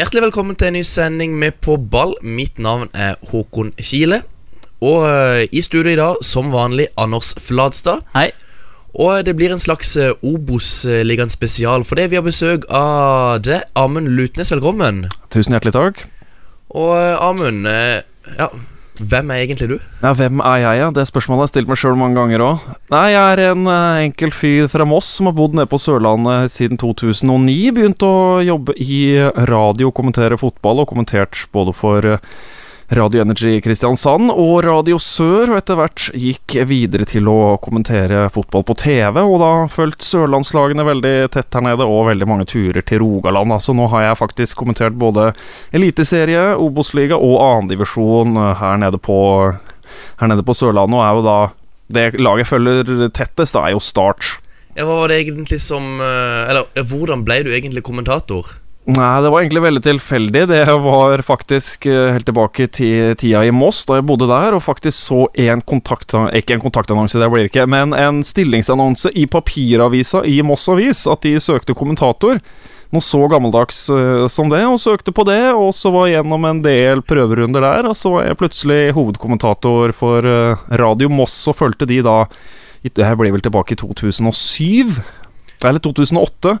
Hjertelig velkommen til en ny sending med På ball. Mitt navn er Håkon Kile. Og eh, i studio i dag, som vanlig, Anders Fladstad. Hei. Og det blir en slags uh, Obos-ligaen spesial, fordi vi har besøk av det. Amund Lutnes, velkommen. Tusen hjertelig takk. Og eh, Amund, eh, ja, hvem er egentlig du? Ja, Hvem er jeg, ja? Det spørsmålet har jeg stilt meg sjøl mange ganger òg. Nei, jeg er en uh, enkel fyr fra Moss som har bodd nede på Sørlandet siden 2009. Begynte å jobbe i radio, kommentere fotball, og kommentert både for eh, Radio Energy Kristiansand og Radio Sør, og etter hvert gikk videre til å kommentere fotball på TV, og da fulgte sørlandslagene veldig tett her nede, og veldig mange turer til Rogaland. Så nå har jeg faktisk kommentert både eliteserie, Obos-liga og annendivisjon her nede på her nede på Sørlandet, og er jo da det laget følger tettest, da er jo Start. Ja, Hva var det egentlig som eh, Eller eh, hvordan ble du egentlig kommentator? Nei, det var egentlig veldig tilfeldig. Det var faktisk eh, helt tilbake til tida i Moss, da jeg bodde der, og faktisk så en kontakt... Ikke en kontaktannonse, det blir ikke, men en stillingsannonse i papiravisa i Moss Avis, at de søkte kommentator. Noe så gammeldags eh, som det, og søkte på det, og så var jeg gjennom en del prøverunder der, og så var jeg plutselig hovedkommentator for eh, Radio Moss, og fulgte de da jeg her blir vel tilbake i 2007, eller 2008.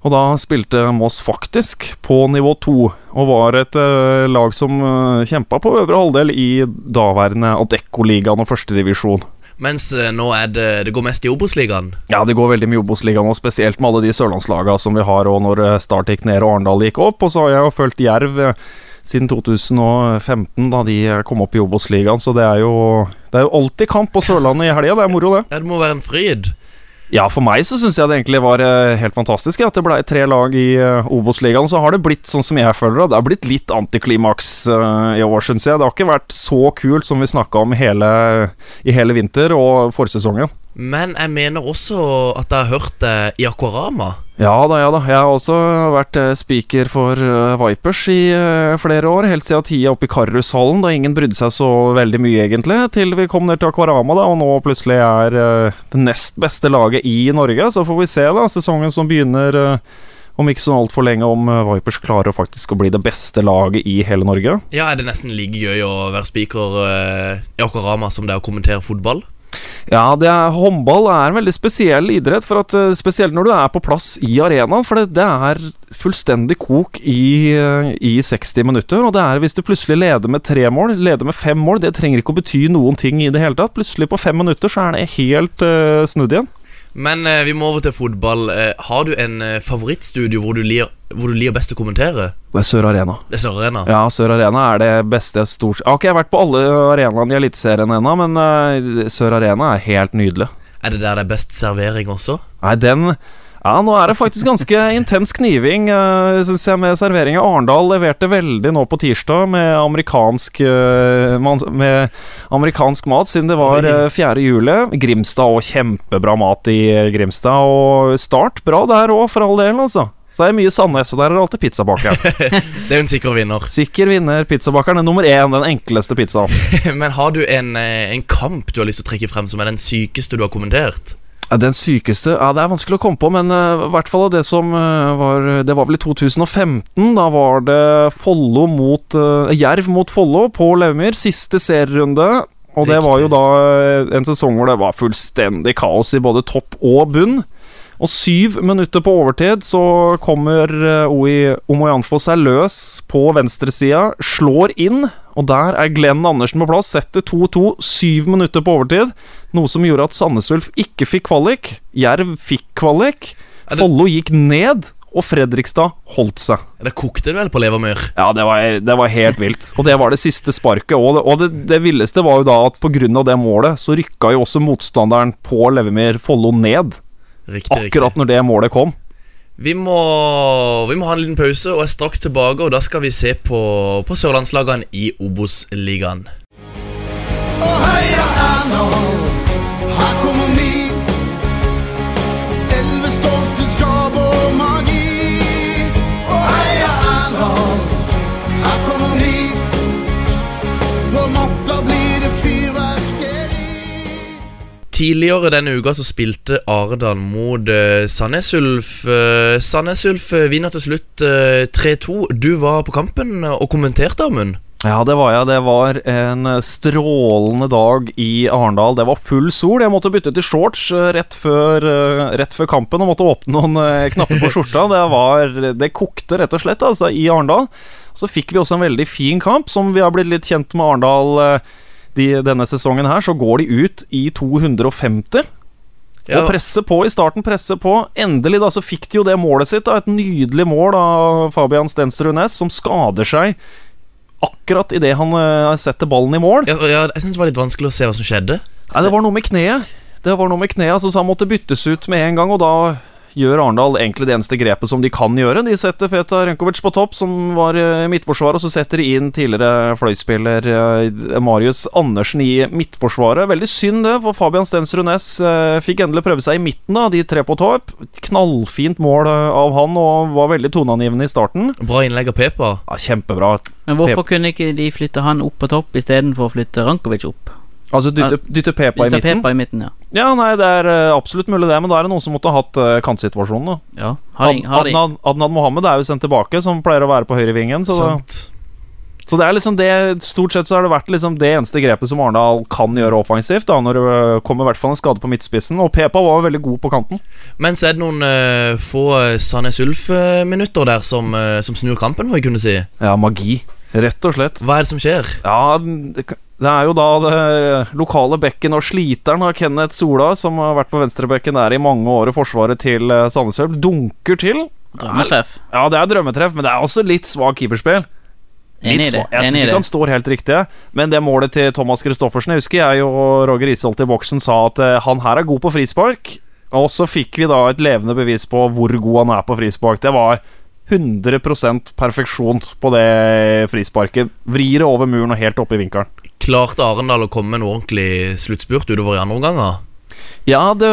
Og da spilte Moss faktisk på nivå to, og var et uh, lag som uh, kjempa på øvre halvdel i daværende Adecco-ligaen og førstedivisjon. Mens uh, nå er det Det går mest i Obos-ligaen. Ja, det går veldig mye i Obos-ligaen, og spesielt med alle de sørlandslaga som vi har, og når eh, Start gikk ned og Arendal gikk opp. Og så har jeg jo fulgt Jerv eh, siden 2015, da de eh, kom opp i Obos-ligaen, så det er jo Det er jo alltid kamp på Sørlandet i helga, det er moro, det. Ja, Det må være en fryd. Ja, for meg så syns jeg det egentlig var eh, helt fantastisk at det blei tre lag i uh, Obos-ligaen. Så har det blitt sånn som jeg føler det. Det har blitt litt antiklimaks eh, i år, syns jeg. Det har ikke vært så kult som vi snakka om hele, i hele vinter og forsesongen. Men jeg mener også at jeg har hørt det i Aquarama. Ja da, ja da. Jeg har også vært eh, speaker for eh, Vipers i eh, flere år. Helt siden tida oppe i Karushallen, da ingen brydde seg så veldig mye, egentlig. Til vi kom ned til Akvarama, da, og nå plutselig er eh, det nest beste laget i Norge. Så får vi se, da. Sesongen som begynner eh, om ikke så altfor lenge, om eh, Vipers klarer faktisk å bli det beste laget i hele Norge. Ja, Er det nesten like gøy å være speaker eh, i Aquarama som det er å kommentere fotball? Ja, er, håndball er en veldig spesiell idrett, for at, eh, spesielt når du er på plass i arenaen. For det, det er fullstendig kok i, eh, i 60 minutter. Og det er hvis du plutselig leder med tre mål, leder med fem mål, det trenger ikke å bety noen ting i det hele tatt. Plutselig på fem minutter så er det helt uh, snudd igjen. Men eh, vi må over til fotball. Eh, har du en eh, favorittstudio hvor du lir, hvor du lir best å kommentere? Det er Sør Arena. Det er Sør Arena. Ja, Sør Arena er det beste jeg stort Jeg har ikke vært på alle arenaene i Eliteserien ennå, men eh, Sør Arena er helt nydelig. Er det der det er best servering også? Nei, den Ja, nå er det faktisk ganske intens kniving, uh, syns jeg, med serveringa. Arendal leverte veldig nå på tirsdag med amerikansk uh, Med amerikansk mat, siden det var uh, 4. juli. Grimstad og kjempebra mat i Grimstad. Og Start bra der òg, for all del, altså. Så det er mye Sandnes, og der er det alltid pizzabakeren. Det er jo en sikker vinner. Sikker vinner, pizzabakeren er nummer én, den enkleste pizzaen. Men har du en, eh, en kamp du har lyst til å trekke frem som er den sykeste du har kommentert? Den sykeste Ja, det er vanskelig å komme på, men eh, i hvert fall det som eh, var Det var vel i 2015. Da var det Follo mot eh, Jerv mot Follo på Levemyr. Siste serierunde. Og det var jo da en sesong hvor det var fullstendig kaos i både topp og bunn. Og syv minutter på overtid så kommer Oi Omoyanfo seg løs på venstresida, slår inn, og der er Glenn Andersen på plass, setter 2-2, syv minutter på overtid. Noe som gjorde at Sandnes Ulf ikke fikk kvalik. Jerv fikk kvalik. Er Follo gikk ned, og Fredrikstad holdt seg. Det kokte det vel på Levermyr. Ja, det var, det var helt vilt. Og det var det siste sparket. Og det, og det, det villeste var jo da at pga. det målet, så rykka jo også motstanderen på Levermyr Follo ned. Riktig, Akkurat når det målet kom. Vi må, vi må ha en liten pause og er straks tilbake. Og da skal vi se på, på sørlandslagene i Obos-ligaen. Og heia Tidligere denne uka så spilte Arendal mot uh, Sandnes Ulf. Uh, Sandnes Ulf eh, vinner til slutt uh, 3-2. Du var på kampen og kommenterte, Amund. Ja, det var jeg. Det var en strålende dag i Arendal. Det var full sol. Jeg måtte bytte til shorts rett før, rett før kampen og måtte åpne noen knapper på skjorta. Det, var, det kokte rett og slett altså, i Arendal. Så fikk vi også en veldig fin kamp, som vi har blitt litt kjent med Arendal de, denne sesongen her. Så går de ut i 250. Ja. Og presse på i starten, presse på. Endelig da så fikk de jo det målet sitt. da Et nydelig mål av Fabian Stensrud Næss, som skader seg akkurat idet han uh, setter ballen i mål. Ja, ja, jeg syns det var litt vanskelig å se hva som skjedde. Nei, det var noe med kneet. Det var noe med kneet, altså, så han måtte byttes ut med en gang, og da gjør Arendal egentlig det eneste grepet som de kan gjøre. De setter Petar Renkovic på topp, som var i midtforsvaret, og så setter de inn tidligere fløyspiller eh, Marius Andersen i midtforsvaret. Veldig synd det, for Fabian Stensrud Næss eh, fikk endelig prøve seg i midten, av de tre på topp. Knallfint mål eh, av han, og var veldig toneangivende i starten. Bra innlegg av Pepa. Ja, Kjempebra. Men hvorfor kunne ikke de flytte han opp på topp istedenfor å flytte Rankovic opp? Altså dytte, dytte Pepa i Dytte midten. Pepa i midten, ja. Ja, nei, det er eh, absolutt mulig det, men da er det noen som måtte ha hatt uh, kantsituasjonen. da. ja. Har de, Ad, har de. Adnan, Adnan Mohammed er jo sendt tilbake, som pleier å være på høyrevingen. Så, så det er liksom det Stort sett så har det vært liksom det eneste grepet som Arendal kan gjøre offensivt, da når det øh, kommer i hvert fall en skade på midtspissen. Og Pepa var jo veldig god på kanten. Men så er det noen uh, få eh, Sandnes Ulf-minutter der som, uh, som snur kampen, må jeg kunne si. Ja, magi. Rett og slett. Hva er det som skjer? Ja, det ka- det er jo da det lokale bekken og sliteren av Kenneth Sola, som har vært på venstrebekken der i mange år i forsvaret til eh, Sandnes Ulf, dunker til. Drømmetreff. Ja, det er drømmetreff, men det er også litt svak keeperspill. Litt det. svak. Jeg syns ikke han står helt riktig, men det målet til Thomas Christoffersen Jeg husker jeg og Roger Isholt i boksen sa at eh, han her er god på frispark. Og så fikk vi da et levende bevis på hvor god han er på frispark. Det var 100% perfeksjon på det frisparket. Vrir det over muren og helt opp i vinkelen. Klarte Arendal å komme med en ordentlig sluttspurt utover i andre omganger? Ja, det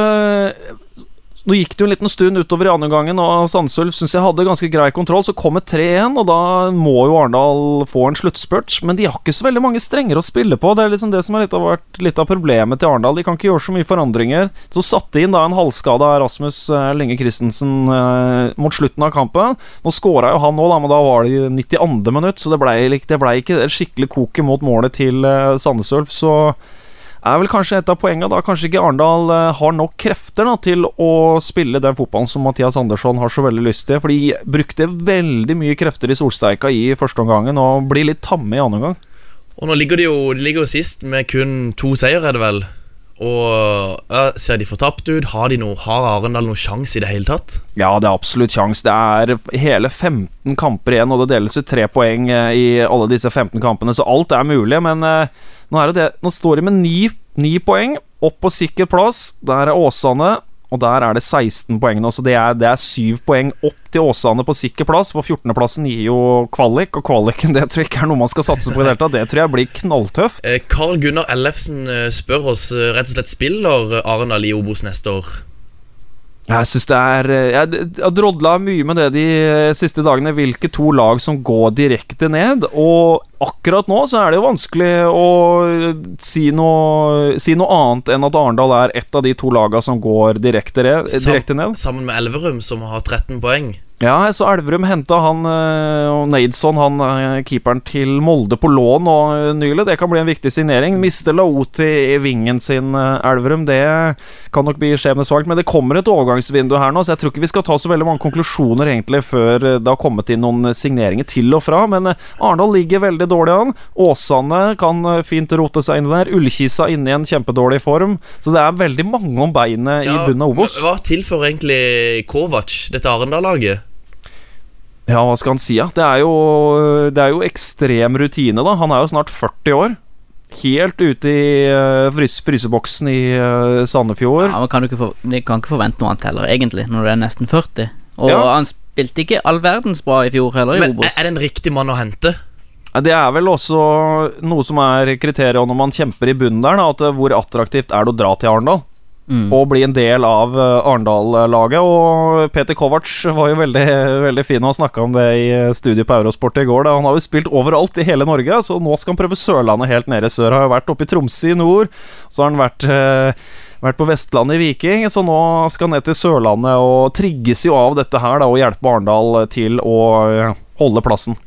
Nå gikk det jo en liten stund utover i andre gangen, og Sandsulf syns jeg hadde ganske grei kontroll. Så kom et 3-1, og da må jo Arendal få en sluttspurt. Men de har ikke så veldig mange strenger å spille på. Det er liksom det som har vært litt av problemet til Arendal. De kan ikke gjøre så mye forandringer. Så satte inn da en halvskada Rasmus Linge Lenge Christensen eh, mot slutten av kampen. Nå skåra jo han nå, da, men da var det 92. minutt, så det blei det ble ikke et skikkelig koke mot målet til eh, Sandnes Ulf. Så er vel kanskje et av poengene da Kanskje ikke Arendal eh, har nok krefter da til å spille den fotballen som Mathias Andersson har så veldig lyst til. For de brukte veldig mye krefter i solsteika i første omgangen og blir litt tamme i andre omgang. Og nå ligger de jo, de ligger jo sist med kun to seier, er det vel? Og ja, Ser de fortapt ut? Har, har Arendal noen sjanse i det hele tatt? Ja, det er absolutt sjans. Det er hele 15 kamper igjen, og det deles ut tre poeng eh, i alle disse 15 kampene, så alt er mulig. Men eh, nå, er det nå står de med ni poeng, opp på sikker plass. Der er Åsane, og der er det 16 poeng nå, så det er, det er 7 poeng opp til Åsane på sikker plass. For 14.-plassen gir jo kvalik, og kvaliken det tror jeg ikke er noe man skal satse på i det hele tatt. Det tror jeg blir knalltøft. Eh, Carl Gunnar Ellefsen eh, spør oss eh, rett og slett spiller Arendal i Obos neste år. Jeg synes det er Jeg har drodla mye med det de siste dagene, hvilke to lag som går direkte ned. Og akkurat nå så er det jo vanskelig å si noe, si noe annet enn at Arendal er ett av de to lagene som går direkte, re, direkte ned. Sammen med Elverum, som har 13 poeng. Ja, så Elverum henta han eh, og Naidson, han eh, keeperen til Molde, på lån nå eh, nylig. Det kan bli en viktig signering. Mister Laoti i vingen sin, Elverum. Det kan nok bli skjebnesvakt. Men det kommer et overgangsvindu her nå, så jeg tror ikke vi skal ta så veldig mange konklusjoner egentlig før det har kommet inn noen signeringer til og fra. Men Arendal ligger veldig dårlig an. Åsane kan eh, fint rote seg inn der. Ullkisa inne i en kjempedårlig form. Så det er veldig mange om beinet i bunnen av Obos. Hva tilfører egentlig Kovac dette Arendal-laget? Ja, hva skal han si, da? Det er jo, det er jo ekstrem rutine, da. Han er jo snart 40 år. Helt ute i uh, frys fryseboksen i Sandefjord. Ja, men kan du ikke, for, kan ikke forvente noe annet heller, egentlig, når du er nesten 40. Og Ja. han spilte ikke all verdens bra i fjor heller, i Men Obos. er det en riktig mann å hente? Det er vel også noe som er kriteriet når man kjemper i bunnen der, at uh, hvor attraktivt er det å dra til Arendal? Mm. Og bli en del av uh, Arendal-laget. Og Peter Kovac var jo veldig, veldig fin og snakka om det i studiet på Eurosport i går. Da. Han har jo spilt overalt i hele Norge, så nå skal han prøve Sørlandet helt nede i sør. Har jo vært oppe i Tromsø i nord, så har han vært eh, vært på Vestlandet i Viking, så nå skal han ned til Sørlandet og trigges jo av dette her da, og hjelpe Arendal til å holde plassen.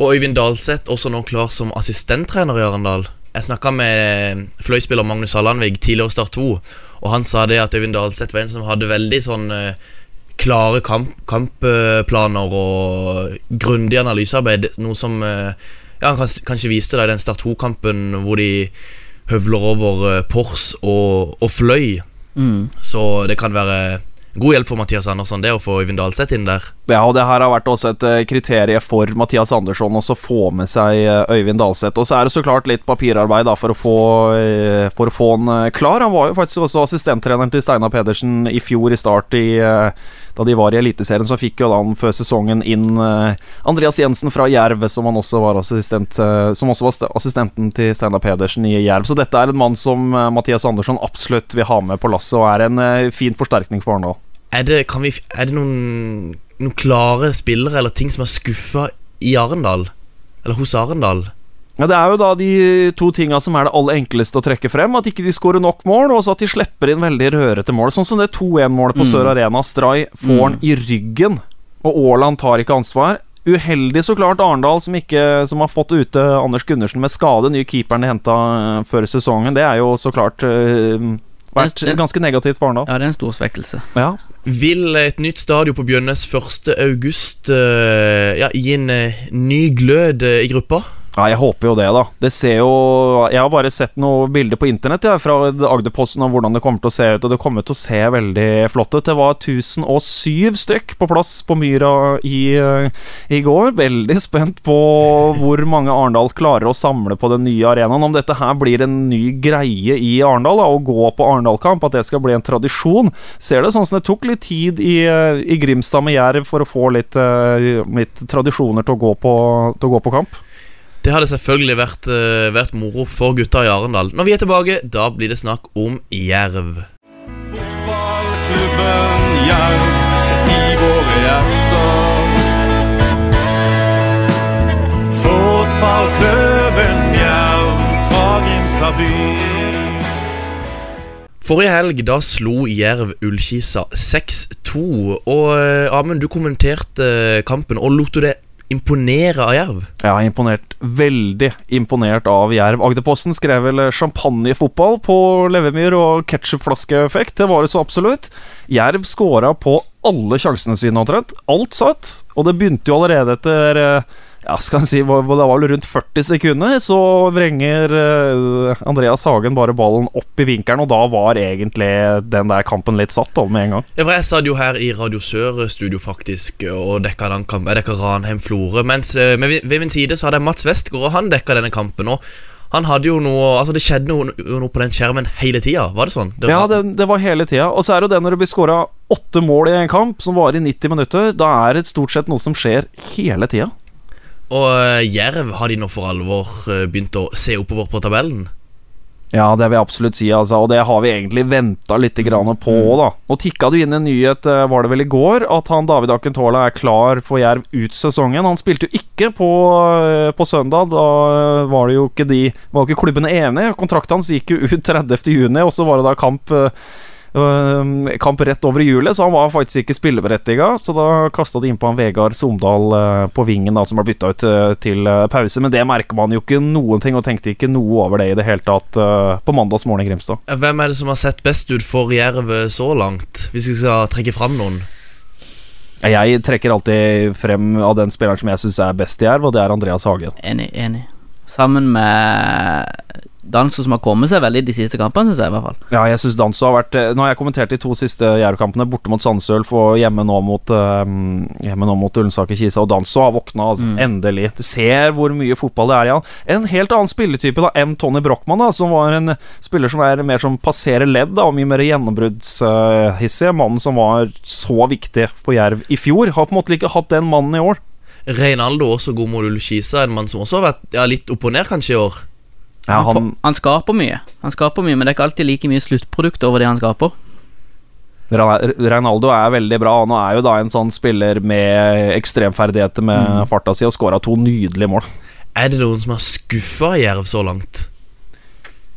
Og Øyvind Dalseth også nå klar som assistenttrener i Arendal. Jeg snakka med fløyspiller Magnus Hallandvig tidligere Start 2, og han sa det at Øyvind Dalseth var en som hadde veldig sånn eh, klare kamp, kampplaner og grundig analysearbeid. Noe som eh, ja, han kanskje, viste deg i den Start 2-kampen hvor de høvler over eh, Pors og, og Fløy. Mm. Så det kan være god hjelp for Mathias Andersson det å få Øyvind Dalseth inn der. Ja, og det her har vært også et kriterium kriterie for Mathias Andersson å få med seg eh, Øyvind Dalseth. Og så er det så klart litt papirarbeid da for å få, eh, for å få han eh, klar. Han var jo faktisk også assistenttreneren til Steinar Pedersen i fjor i start i, eh, da de var i Eliteserien. Så fikk jo da han før sesongen inn eh, Andreas Jensen fra Jerv, som han også var assistent eh, Som også var assistenten til Steinar Pedersen i Jerv. Så dette er en mann som eh, Mathias Andersson absolutt vil ha med på lasset, og er en eh, fin forsterkning for Arendal. Er er det noen, noen klare spillere eller ting som er skuffa i Arendal? Eller hos Arendal? Ja, Det er jo da de to tinga som er det aller enkleste å trekke frem. At ikke de skårer nok mål, og så at de slipper inn veldig rørete mål. Sånn som det 2-1-målet på Mm. Sør Arena. Stray får han i ryggen, og Aaland tar ikke ansvar. Uheldig så klart Arendal, som, ikke, som har fått ute Anders Gundersen med skade. Nye keeperen de henta før sesongen. Det er jo så klart eh, vært Det- ganske negativt for Arendal. Ja, det er en stor svekkelse. Ja. Vil et nytt stadion på Bjønnes 1. august eh, ja, gi en eh, ny glød eh, i gruppa? Ja, jeg håper jo det, da. Det ser jo Jeg har bare sett noen bilder på internett ja, fra Agderposten om hvordan det kommer til å se ut, og det kommer til å se veldig flott ut. Det var 1007 stykk på plass på Myra i, i går. Veldig spent på hvor mange Arendal klarer å samle på den nye arenaen. Om dette her blir en ny greie i Arendal, å gå på Arendal-kamp, at det skal bli en tradisjon. Ser det sånn som det tok litt tid i, i Grimstad med Jerv for å få litt, eh, litt tradisjoner til å på, til å gå på kamp? Det hadde selvfølgelig vært, eh, vært moro for gutta i Arendal. Når vi er tilbake, da blir det snakk om Jerv. Fotballklubben Jerv i våre hjerter. Fotballklubben Jerv fra Grimstad by. Forrige helg da slo Jerv Ullkisa 6-2. Og eh, Amund, du kommenterte eh, kampen, og lot du det imponere av Jerv? Er imponert, veldig imponert av Jerv. Agderposten skrev vel champagnefotball på Levemyr og ketsjupflaskeeffekt. Det var det så absolutt. Jerv skåra på alle sjansene sine omtrent. Alt satt. Og det begynte jo allerede etter eh, ja, skal jeg si, det var vel rundt 40 sekunder, så vrenger eh, Andreas Hagen bare ballen opp i vinkelen, og da var egentlig den der kampen litt satt da, med en gang. Ja, for Jeg satt jo her i Radio Sør-studio faktisk og dekka den kampen. Jeg dekka Ranheim-Florø. Mens eh, med, ved min side så hadde jeg Mats Westgård, og han dekka denne kampen. Og han hadde jo noe Altså Det skjedde noe, noe på den skjermen hele tida. Var det sånn? Det Ja, det, det var hele tida. Og så er det jo det når det blir skåra åtte mål i en kamp som varer i 90 minutter, da er det stort sett noe som skjer hele tida. Og eh, Jerv har de nå for alvor eh, begynt å se oppover på tabellen. Ja, det vil jeg absolutt si, altså. Og det har vi egentlig venta litt grann på, da. Nå tikka du inn en nyhet, eh, var det vel i går, at han David Akentola er klar for Jerv ut sesongen. Han spilte jo ikke på, på søndag. Da var det jo ikke de Var ikke klubbene enige. Kontrakten hans gikk jo ut 30.6, og så var det da kamp Kamp rett over i hjulet, så han var faktisk ikke spilleberettiga. Så da kasta de innpå han Vegard Somdal øh, på vingen, da som ble bytta ut øh, til pause. Men det merker man jo ikke noen ting, og tenkte ikke noe over det i det hele tatt på på mandagsmorgen i Grimstad. Eh, Hvem er det som har sett best ut for Jerv eh, så langt? Hvis vi skal trekke fram noen. Jeg trekker alltid frem av den spilleren som jeg syns er best i Jerv, og det er Andreas Hagen. Enig, enig. Sammen med Danso som har kommet seg veldig de siste kampene, syns jeg i hvert fall. Ja, jeg syns Danso har vært eh, Nå har jeg kommentert de to siste Jerv-kampene, borte mot Sandsølf og hjemme nå mot um, Hjemme nå mot Ullensaker Kisa, og Danso har våkna, altså, Mm. endelig. Du ser hvor mye fotball det er i han. En helt annen spilletype da enn Tony Brochmann, da, som var en spiller som er mer som passerer ledd, da, og mye mer gjennombruddshissig. mannen som var så viktig for Jerv i fjor. Har på en måte ikke hatt den mannen i år. Reinaldo også god mot Ullkisa, en mann som også har vært ja, litt opp og ned kanskje i år. Ja, han, han, han skaper mye, Han skaper mye, men det er ikke alltid like mye sluttprodukt over det han skaper. Reinaldo er veldig bra. Han er jo da en sånn spiller med ekstremferdigheter med Mm. farta si, og skåra to nydelige mål. Er det noen som har skuffa Jerv så langt?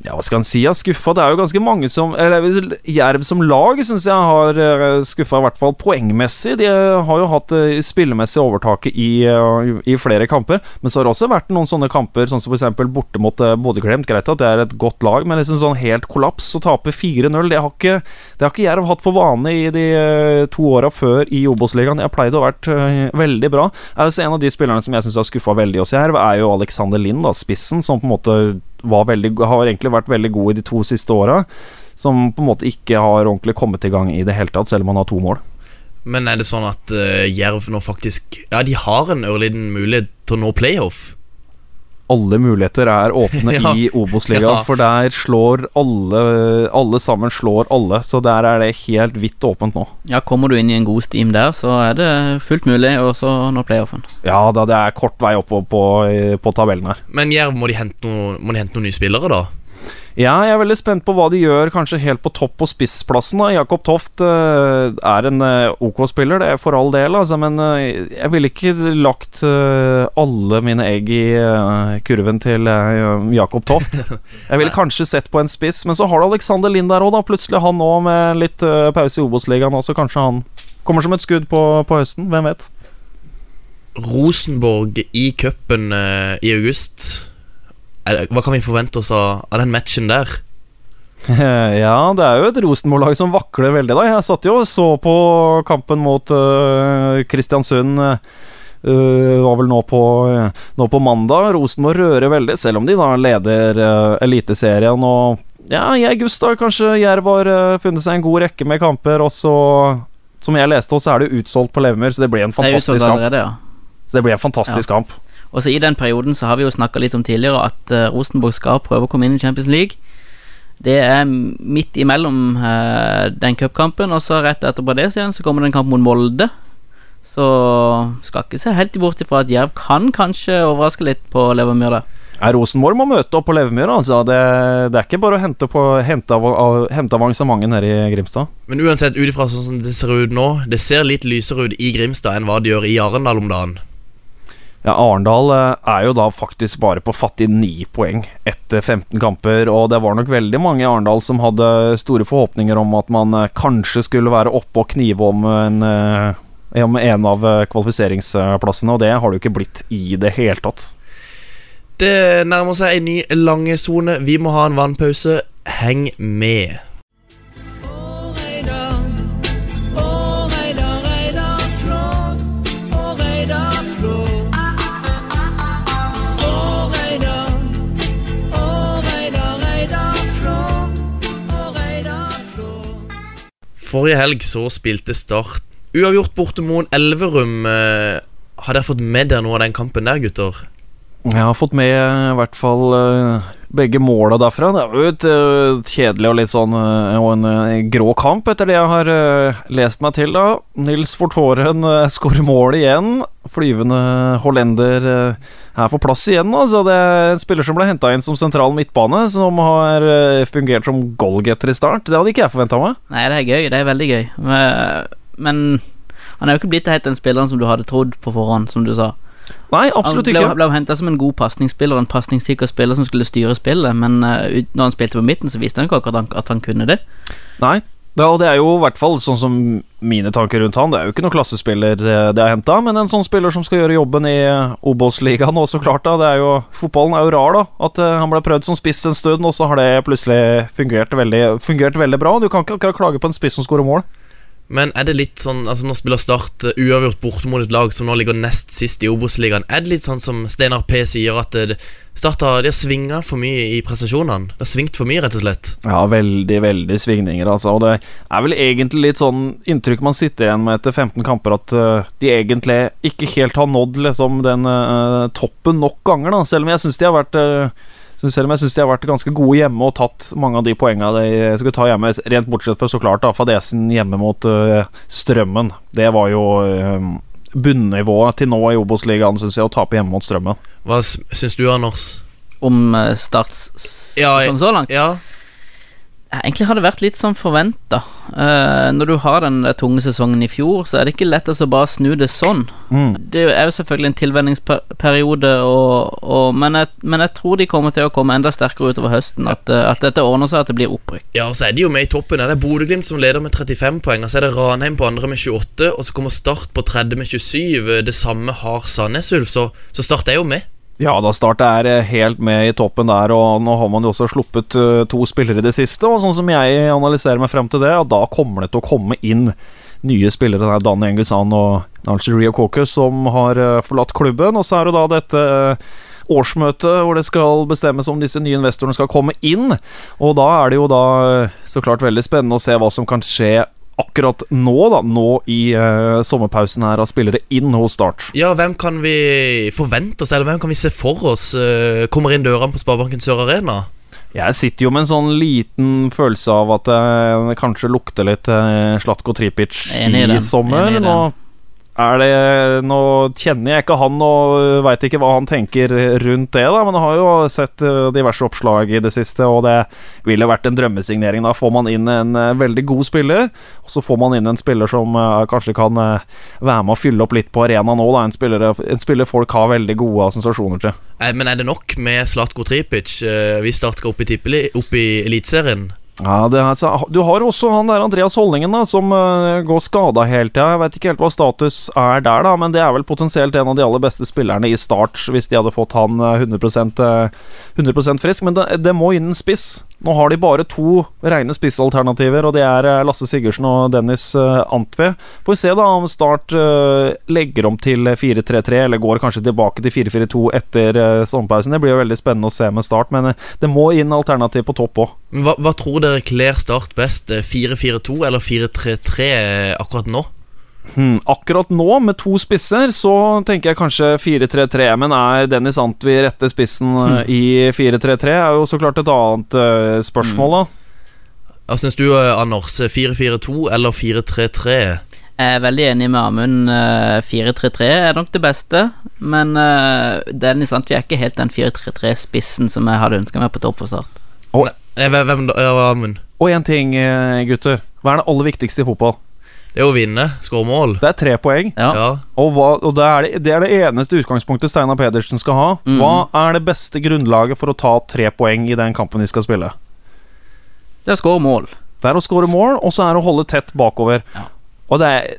Ja, hva skal en si? Jeg er skuffa. Det er jo ganske mange som Eller Jerv som lag syns jeg har uh, skuffa, i hvert fall poengmessig. De eh, har jo hatt uh, spillemessig overtaket i, eh, i flere kamper. Men så har det også vært noen sånne kamper, sånn som f.eks. borte mot Bodø-Glimt. Greit at det er et godt lag, men liksom sånn helt kollaps og tape 4-0, det har ikke Det har ikke Jerv hatt for vane i de eh, to åra før i Obos-ligaen. Jeg pleide å ha vært eh, veldig bra. Si En av de spillerne som jeg syns har skuffa veldig hos Jerv, er jo Alexander Lind, da, spissen, som på en måte veldig, har egentlig vært veldig god i de to siste åra. Som på en måte ikke har ordentlig kommet i gang i det hele tatt, selv om han har to mål. Men er det sånn at uh, Jerv nå faktisk Ja, de har en ørliten mulighet til å nå playoff. Alle muligheter er åpne Ja. i Obos-ligaen, Ja. for der slår alle Alle sammen slår alle, så der er det helt vidt åpent nå. Ja, Kommer du inn i en god steam der, så er det fullt mulig Og så nå playoffen. Ja da, det er kort vei oppover på, på tabellen her. Men Jerv, må de hente, noe, må de hente noen nye spillere, da? Ja, jeg er veldig spent på hva de gjør, kanskje helt på topp på spissplassen. da Jakob Toft uh, er en uh, OK spiller, det er for all del, altså, men uh, jeg ville ikke lagt alle mine egg i kurven til Jakob Toft. Jeg ville kanskje sett på en spiss, men så har du Alexander Lind der òg, da. Plutselig han nå med litt pause i Obos-ligaen, og så kanskje han kommer som et skudd på, på høsten. Hvem vet? Rosenborg i cupen i august. Er det, hva kan vi forvente oss av, av den matchen der? Ja, det er jo et Rosenborg-lag som vakler veldig, da. Jeg satt jo og så på kampen mot uh, Kristiansund. Uh, var vel nå på, nå på mandag. Rosenborg rører veldig, selv om de da leder uh, Eliteserien. Og ja, i august da kanskje Jerv har funnet seg en god rekke med kamper. Og så, som jeg leste, så er det utsolgt på Levermyr, så det blir en fantastisk kamp. ja. Så det blir en fantastisk kamp. Og så I den perioden så har vi jo snakka litt om tidligere at eh, Rosenborg skal prøve å komme inn i Champions League. Det er midt imellom eh, den cupkampen, og så rett etterpå det så igjen så kommer det en kamp mot Molde. Så skal ikke se helt bort ifra at Jerv kan kanskje overraske litt på Levermyr der. Ja, Rosenborg må møte opp på Levermyr. Altså. Det, det er ikke bare å hente, på, hente, av, av, hente avansementet nede i Grimstad. Men uansett, ut ifra sånn som det ser ut nå Det ser litt lysere ut i Grimstad enn hva det gjør i Arendal om dagen. Ja, Arendal eh, er jo da faktisk bare på fattig ni poeng etter 15 kamper, og det var nok veldig mange i Arendal som hadde store forhåpninger om at man eh, kanskje skulle være oppe og knive om en, eh, om en av kvalifiseringsplassene, og det har det jo ikke blitt i det hele tatt. Det nærmer seg en ny lange sone. Vi må ha en vannpause. Heng med. Forrige helg så spilte Start uavgjort borte mot Elverum. Eh, Har dere fått med dere noe av den kampen der, gutter? Jeg har fått med eh, i hvert fall eh, begge måla derfra. Det er jo et eh, kjedelig og litt sånn Og en eh, grå kamp, etter det jeg har lest meg til. da Nils Fortåren skårer mål igjen. Flyvende hollender er på plass igjen. Altså. Det er en spiller som ble henta inn som sentral midtbane, som har fungert som goalgetter i start. Det hadde ikke jeg forventa meg. Nei, det er gøy. Det er veldig gøy. Men, men han er jo ikke blitt helt den spilleren som du hadde trodd på forhånd, som du sa. Nei, absolutt ikke. Han ble henta som en god pasningsspiller, en pasningssikker spiller som skulle styre spillet, men uh, når han spilte på midten, så viste han ikke akkurat at han kunne det. Nei. Ja, og det er jo i hvert fall sånn som mine tanker rundt han. Det er jo ikke noen klassespiller eh, det er henta, men en sånn spiller som skal gjøre jobben i eh, Obos-ligaen også, klart da. Det er jo, fotballen er jo rar, da. At han ble prøvd som spiss en stund, og så har det plutselig fungert veldig, fungert veldig bra. Du kan ikke akkurat klage på en spiss som skårer mål. Men er det litt sånn Altså Nå spiller Start eh, uavgjort borte mot et lag som nå ligger nest sist i Obos-ligaen. Er det litt sånn som Steinar P sier, at eh, Start har, de har svinga for mye i prestasjonene? Det har svingt for mye, rett og slett? Ja, veldig, veldig svingninger, altså. Og det er vel egentlig litt sånn inntrykk man sitter igjen med etter 15 kamper, at eh, de egentlig ikke helt har nådd liksom den uh, toppen nok ganger, da. Selv om jeg syns de har vært eh, så selv om jeg syns de har vært ganske gode hjemme og tatt mange av de poengene de skulle ta hjemme, rent bortsett fra så klart da, fadesen hjemme mot uh, Strømmen. Det var jo uh, bunnivået til nå i Obos-ligaen, syns jeg, å tape hjemme mot Strømmen. Hva syns du, Anders? Om uh, Starts Ja, jeg- sånn så langt. Ja, Ja, Egentlig har det vært litt sånn forventa. når du har den tunge sesongen i fjor, så er det ikke lett å så bare snu det sånn. Mm. Det er jo selvfølgelig en tilvenningsperiode, og, og, men, jeg, men jeg tror de kommer til å komme enda sterkere utover høsten. At, eh, at dette ordner seg, at det blir opprykk. ja og så er de jo med i toppen. Det er Bodø-Glimt som leder med 35 poeng. Og så er det Ranheim på andre med 28, og så kommer Start på tredje med 27. Det samme har Sandnes Ulf, så, så Start er jo med. Ja, da Start er eh, helt med i toppen der, og nå har man jo også sluppet eh, to spillere i det siste. Og sånn som jeg analyserer meg frem til det, da kommer det til å komme inn nye spillere. Det er Dan Engelsan og Algeria Caucus som har eh, forlatt klubben. Og så er det da dette årsmøtet hvor det skal bestemmes om disse nye investorene skal komme inn. Og da er det jo da så klart veldig spennende å se hva som kan skje akkurat nå, da. Nå i uh, sommerpausen her av spillere inn hos Start. Ja, hvem kan vi forvente oss, eller hvem kan vi se for oss uh, kommer inn dørene på Sparebanken Sør Arena? Jeg sitter jo med en sånn liten følelse av at det kanskje lukter litt eh, Slatko Tripic i i sommer. enig i. Nå er det Nå kjenner jeg ikke han og veit ikke hva han tenker rundt det, da, men jeg har jo sett eh, diverse oppslag i det siste, og det ville vært en drømmesignering. Da får man inn en eh, veldig god spiller, og så får man inn en spiller som eh, kanskje kan være med å fylle opp litt på arenaen òg. En en spiller folk har veldig gode assosiasjoner til. Men er det nok med Slatko Tripic hvis Start skal opp i, i Eliteserien? Ja, er, Du har også han der Andreas Holdningen, da som uh, går skada hele tida. Jeg vet ikke helt hva status er der, da, men det er vel potensielt en av de aller beste spillerne i start, hvis de hadde fått han eh, 100, eh, 100% frisk. Men det, det må inn en spiss. Nå har de bare to rene spissalternativer, og det er eh, Lasse Sigurdsen og Dennis eh, Antve. Får vi se da om Start eh, legger om til 4-3-3, eller går kanskje tilbake til 4-4-2 etter sommerpausen. Det blir jo veldig spennende å se med Start, men det må inn alternativ på topp òg. Hva, hva tror dere kler Start best? eh, 4-4-2 eller 4-3-3 eh, akkurat nå? Hmm, akkurat nå, med to spisser, så tenker jeg kanskje 4-3-3. Men er Dennis Antvi rette spissen hmm. i 4-3-3? Er jo så klart et annet uh, spørsmål, da. Hva syns du, eh, Anders? 4-4-2 eller 4-3-3? Jeg er veldig enig med Amund. eh, 4-3-3 er nok det beste, men uh, Dennis Antvi er ikke helt den 4-3-3-spissen som jeg hadde ønska meg på topp for Start. Eh, Hvem, hvem da? Amund? Og én ting, eh, gutter. Hva er det aller viktigste i fotball? Det er å vinne. Skåre mål. Det er tre poeng. Ja. Ja. Og, hva, og det, er det, det er det eneste utgangspunktet Steinar Pedersen skal ha. Mm. Hva er det beste grunnlaget for å ta tre poeng i den kampen de skal spille? Det er å skåre mål. Det er å skåre mål, og så er det å holde tett bakover. Ja. Og det er,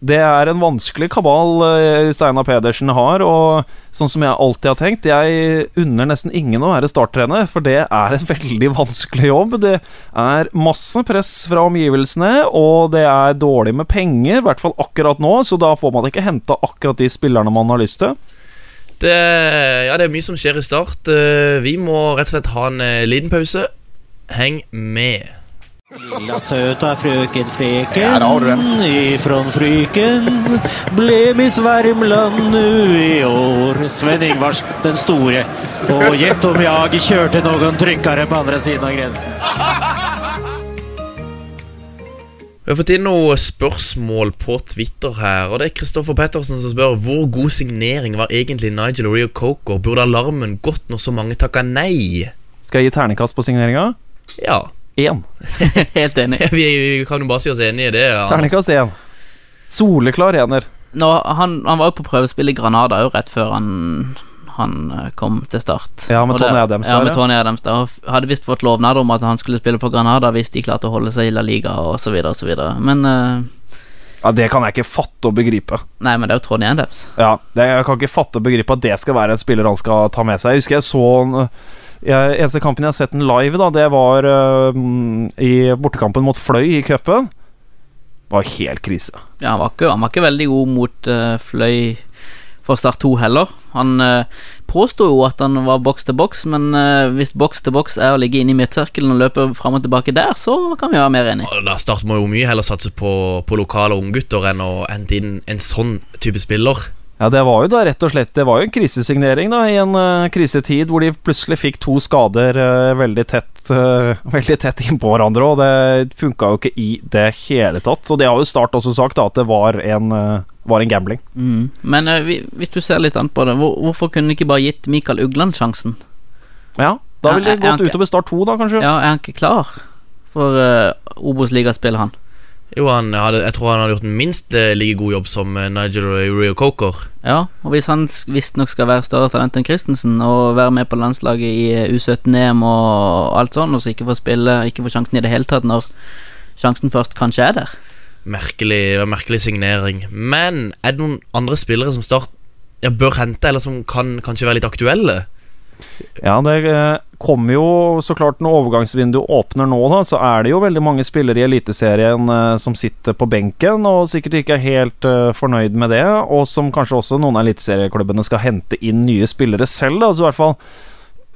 det er en vanskelig kabal eh, Steinar Pedersen har, og sånn som jeg alltid har tenkt Jeg unner nesten ingen å være starttrener, for det er en veldig vanskelig jobb. Det er masse press fra omgivelsene, og det er dårlig med penger, i hvert fall akkurat nå, så da får man ikke henta akkurat de spillerne man har lyst til. Det, ja, det er mye som skjer i Start. Eh, Vi må rett og slett ha en eh, liten pause. Heng med. Lilla søta frøken Freken ifrån Fryken ble Miss Värmland nu i år. Sven-Ingvars den store. Og gjett om jeg kjørte noen trykkere på andre siden av grensen. Vi har fått inn noen spørsmål på Twitter her. Og det er Kristoffer Pettersen som spør hvor god signering var egentlig Nigel Rio Coco. Burde alarmen gått når så mange takka nei? Skal jeg gi ternekast på signeringa? Ja, Én. Helt enig. vi, vi kan jo bare si oss enig i det. Terningkast én. Soleklar ener. Nå, han, han var jo på prøvespill i Granada òg rett før han, han eh, kom til start. Ja, med Tony Adams Ja, med. Tony Adams der. Og hadde visst fått lovnad om at han skulle spille på Granada hvis de klarte å holde seg i La Liga osv. Men uh, Ja, det kan jeg ikke fatte og begripe. Nei, men det er jo Tony Adams. Ja, det, Jeg kan ikke fatte og begripe at det skal være en spiller han skal ta med seg. Jeg husker jeg så en, jeg, Eneste kampen jeg har sett den live, da Det var uh, i bortekampen mot Fløy i cupen. var helt krise. Ja, han var ikke, han var ikke veldig god mot uh, Fløy for Start 2 heller. Han uh, påsto jo at han var boks til boks, men uh, hvis boks til boks er å ligge inne i midtsirkelen og løpe fram og tilbake der, så kan vi være mer enig. Da Start må jo mye heller satse på, på lokale unggutter enn å hente inn en sånn type spiller. Ja, det var jo da rett og slett Det var jo en krisesignering da i en uh, krisetid hvor de plutselig fikk to skader uh, veldig tett uh, Veldig tett innpå hverandre, og det funka jo ikke i det hele tatt. Og det har jo Start også sagt, da, at det var en, var en gambling. Mm. Men vi, hvis du ser litt an på det, hvor, hvorfor kunne de ikke bare gitt Mikael Ugland sjansen? Ja, da ville det gått utover Start 2, da, kanskje. Ja, er han ikke klar for uh, Obos-ligaspill, han? Jo, hadde, Jeg tror han hadde gjort en minst eh, like god jobb som eh, Nigel Rio Coker. Ja, og hvis han visstnok skal være større talent enn Christensen og være med på landslaget i eh, U17-EM og alt sånn, og så ikke få spille, ikke få sjansen i det hele tatt når sjansen først kanskje er der Merkelig, det var merkelig signering. Men er det noen andre spillere som Start ja, bør hente, eller som kan kanskje være litt aktuelle? Ja, det eh, kommer jo så klart når overgangsvinduet åpner nå, da, så er det jo veldig mange spillere i Eliteserien eh, som sitter på benken og sikkert ikke er helt eh, fornøyd med det, og som kanskje også noen av eliteserieklubbene skal hente inn nye spillere selv, da, så i hvert fall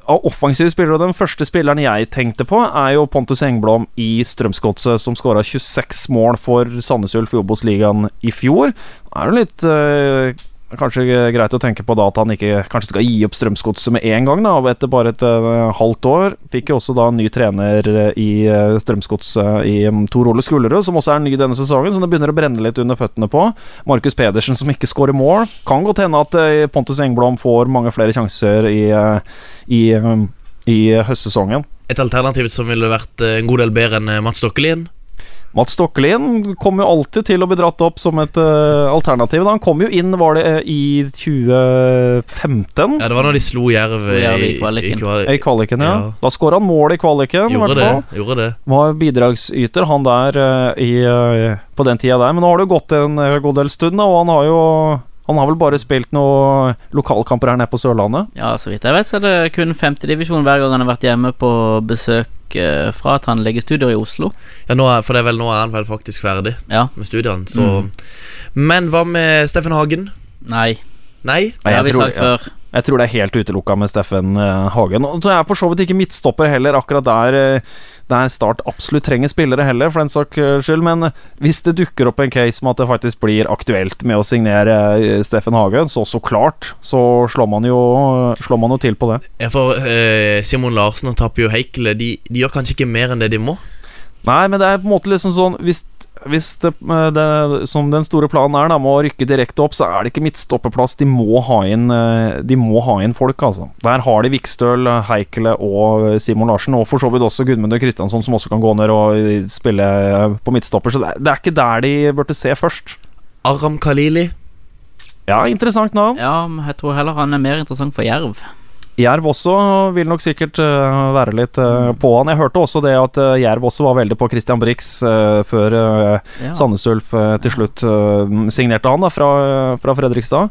av offensive spillere, og den første spilleren jeg tenkte på, er jo Pontus Engblom i Strømsgodset, som skåra 26 mål for Sandnes Ulf i Obos-ligaen i fjor. Det er jo litt Kanskje greit å tenke på da at han ikke kanskje skal gi opp Strømsgodset med en gang, da, etter bare et uh, halvt år. Fikk jo også da en ny trener eh, i uh, Strømsgodset i um, Tor Ole Skullerud, som også er ny denne sesongen, som det begynner å brenne litt under føttene på. Markus Pedersen som ikke scorer mål. Kan godt hende at uh, Pontus Engblom får mange flere sjanser i, i, um, i høstsesongen. Et alternativ som ville vært en god del bedre enn Mats Stokkelien. Mats Stokkelien kommer jo alltid til å bli dratt opp som et uh, alternativ. Da. Han kom jo inn, var det eh, i 2015? Ja, Det var når de slo Jerv i i, kvaliken. I kvaliken, ja. Ja. Da skåra han mål i kvaliken. i Gjorde det. Gjorde det. Var bidragsyter, han der, eh, i, på den tida der. Men nå har det jo gått en god del stund, da, og han har jo Han har vel bare spilt noen lokalkamper her nede på Sørlandet? Ja, så vidt jeg vet, så er det kun femtedivisjon hver gang han har vært hjemme på besøk eh, fra tannlegestudier i Oslo. Ja, nå er, For det er vel nå er han vel faktisk ferdig Ja. med studiene, så Mm. Men hva med Steffen Hagen? Nei, Nei? det har vi sagt før. ja. Jeg tror det er helt utelukka med Steffen eh, Hagen. Og så er jeg for så vidt ikke midtstopper heller, akkurat der, eh, der Start absolutt trenger spillere heller, for den saks eh, skyld. Men hvis det dukker opp en case med at det faktisk blir aktuelt med å signere Steffen Hagen, så så klart, så slår man jo, slår man jo til på det. For eh, Simon Larsen og Tapio Heikele, de, de gjør kanskje ikke mer enn det de må? Nei, men det er på en måte liksom sånn Hvis, hvis det, eh, det, som den store planen er, da, med å rykke direkte opp, så er det ikke midtstopperplass. De må ha inn eh, De må ha inn folk, altså. Der har de Vikstøl, Heikele og Simon Larsen, og for så vidt også Gudmund og Kristiansson, som også kan gå ned og eh, spille eh, på midtstopper. Så det er, det er ikke der de burde se først. Aram Khalili? Ja, interessant navn. Ja, men jeg tror heller han er mer interessant for Jerv. Jerv også vil nok sikkert eh, være litt eh, på han. Jeg hørte også det at eh, Jerv også var veldig på Christian Brix før Ja. Sandnes Ulf til slutt signerte han da fra, fra Fredrikstad.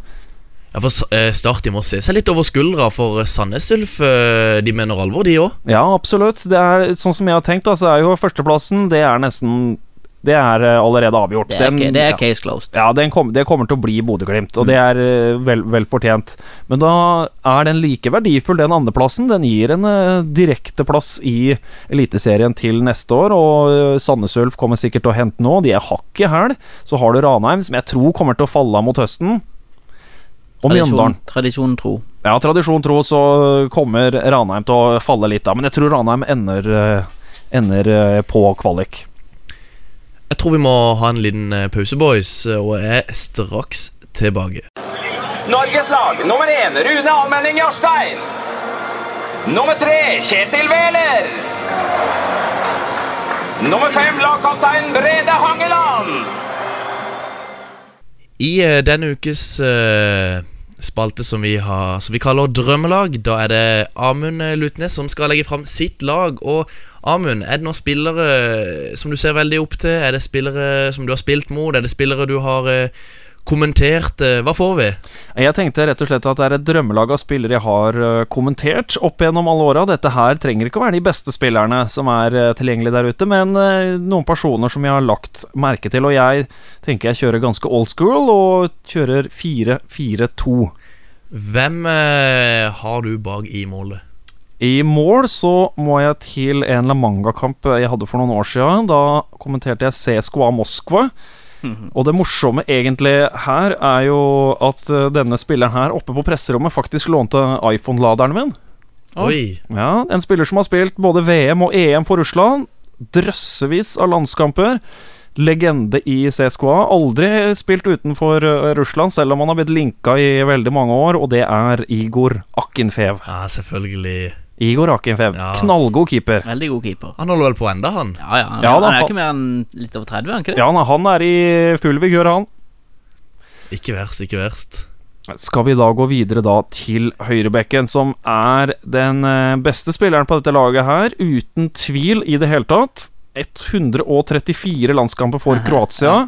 Ja, for Start de må se seg litt over skuldra, for Sandnes Ulf de mener alvor, de òg. Ja, absolutt. Det er sånn som jeg har tenkt, da, så er jo førsteplassen Det er nesten Det er eh, allerede avgjort. Det er, Den- det er case closed. Ja, den kom, det kommer til å bli Bodø-Glimt, og det Mm. er eh, vel, vel fortjent. Men da er den like verdifull, den andreplassen. Den gir en uh, direkteplass i Eliteserien til neste år, og Sandnes Ulf kommer sikkert til å hente nå. De er hakk i hæl. Så har du Ranheim, som jeg tror kommer til å falle av mot høsten. Og Mjøndalen. Tradisjon, tro. Ja, tradisjon tro så kommer Ranheim til å falle litt av, men jeg tror Ranheim ender, eh, ender eh, på kvalik. Tror vi må ha en liten eh, pause, boys, og er straks tilbake. Norges lag nummer én Rune Almenning Jarstein. Nummer tre Kjetil Wæler. Nummer fem lagkaptein Brede Hangeland. I eh, denne ukes eh, spalte som vi, har, som vi kaller Drømmelag, da er det Amund Lutnes som skal legge fram sitt lag. Og Amund, er det noen spillere som du ser veldig opp til? Er det spillere som du har spilt mot? Er det spillere du har eh, kommentert. eh, Hva får vi? Jeg tenkte rett og slett at det er et drømmelag av spillere jeg har eh, kommentert opp gjennom alle åra. Dette her trenger ikke å være de beste spillerne som er uh, tilgjengelige der ute, men eh, noen personer som jeg har lagt merke til. Og jeg tenker jeg kjører ganske old school og kjører 4-4-2. Hvem eh, har du bak i målet? I mål så må jeg til en La Manga-kamp jeg hadde for noen år siden. Da kommenterte jeg CSKA Moskva. Og det morsomme egentlig her er jo at eh, denne spilleren her oppe på presserommet faktisk lånte iPhone-laderen min. Oi. Ja, En spiller som har spilt både VM og EM for Russland. Drøssevis av landskamper. Legende i CSKA. Aldri spilt utenfor eh, Russland, selv om han har blitt linka i veldig mange år, og det er Igor Akinfev. Ja, selvfølgelig. Igor Akinfev. Ja. Knallgod keeper. Veldig god keeper. Han holder vel på enda, han? Ja, ja. Han, Ja, da, han er ikke mer enn litt over 30, er han ikke det? Ja, nei, han er i full vigør, han. Ikke verst, ikke verst. Skal vi da gå videre da til høyrebekken, som er den eh, beste spilleren på dette laget her, uten tvil i det hele tatt. 134 landskamper for Kroatia.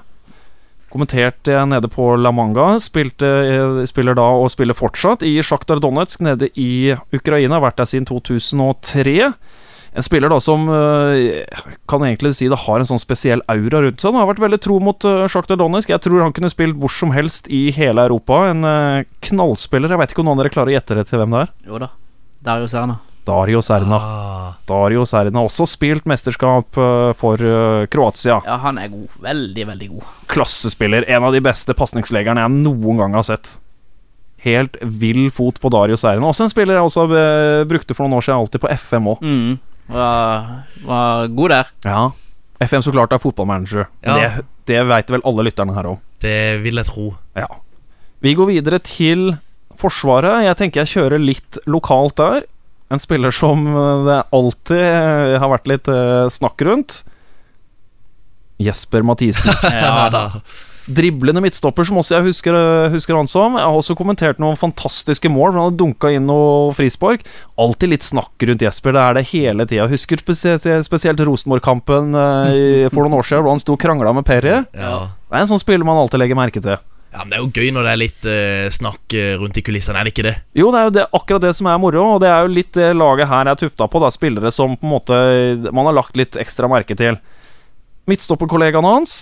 Kommenterte jeg nede på La Manga. Spilte, eh, spiller da og spiller fortsatt i Sjaktar Donetsk nede i Ukraina. Har vært der siden 2003. En spiller da som eh, kan egentlig si det har en sånn spesiell aura rundt seg. Han har vært veldig tro mot Sjaktar Donetsk. Jeg tror han kunne spilt hvor som helst i hele Europa. En eh, knallspiller. Jeg vet ikke om noen av dere klarer å gjette det til hvem det er. Jo da. Dario Serna. Dario Serna. Ah, Dario Serna har også spilt mesterskap eh, for eh, Kroatia. Ja, han er god. Veldig, veldig god. Klassespiller. En av de beste pasningslegerne jeg noen gang har sett. Helt vill fot på Dario Serna. Også en spiller jeg også eh, brukte for noen år siden, alltid på FM òg. Mm. Var, var god der. Ja. FM så klart er fotballmanager. Ja. Det, det veit vel alle lytterne her om. det vil jeg tro. Ja. Vi går videre til Forsvaret. Jeg tenker jeg kjører litt lokalt der. En spiller som eh, det alltid eh, har vært litt eh, snakk rundt. Jesper Mathisen. Ja da. Driblende midtstopper, som også jeg husker, husker han som. Jeg har også kommentert noen fantastiske mål. for Han har dunka inn noe frispark. Alltid litt snakk rundt Jesper. Det er det hele tida. Husker spesielt, spesielt Rosenborg-kampen for noen år siden, hvor han sto og krangla med Perry. Ja. Det er en sånn spiller man alltid legger merke til. Ja, men Det er jo gøy når det er litt uh, snakk eh, rundt i kulissene, er det ikke det? Jo, det er jo det, akkurat det som er moro, og det er jo litt det laget her er tufta på. Da, spillere som på en måte man har lagt litt ekstra merke til. Midtstopperkollegaene hans,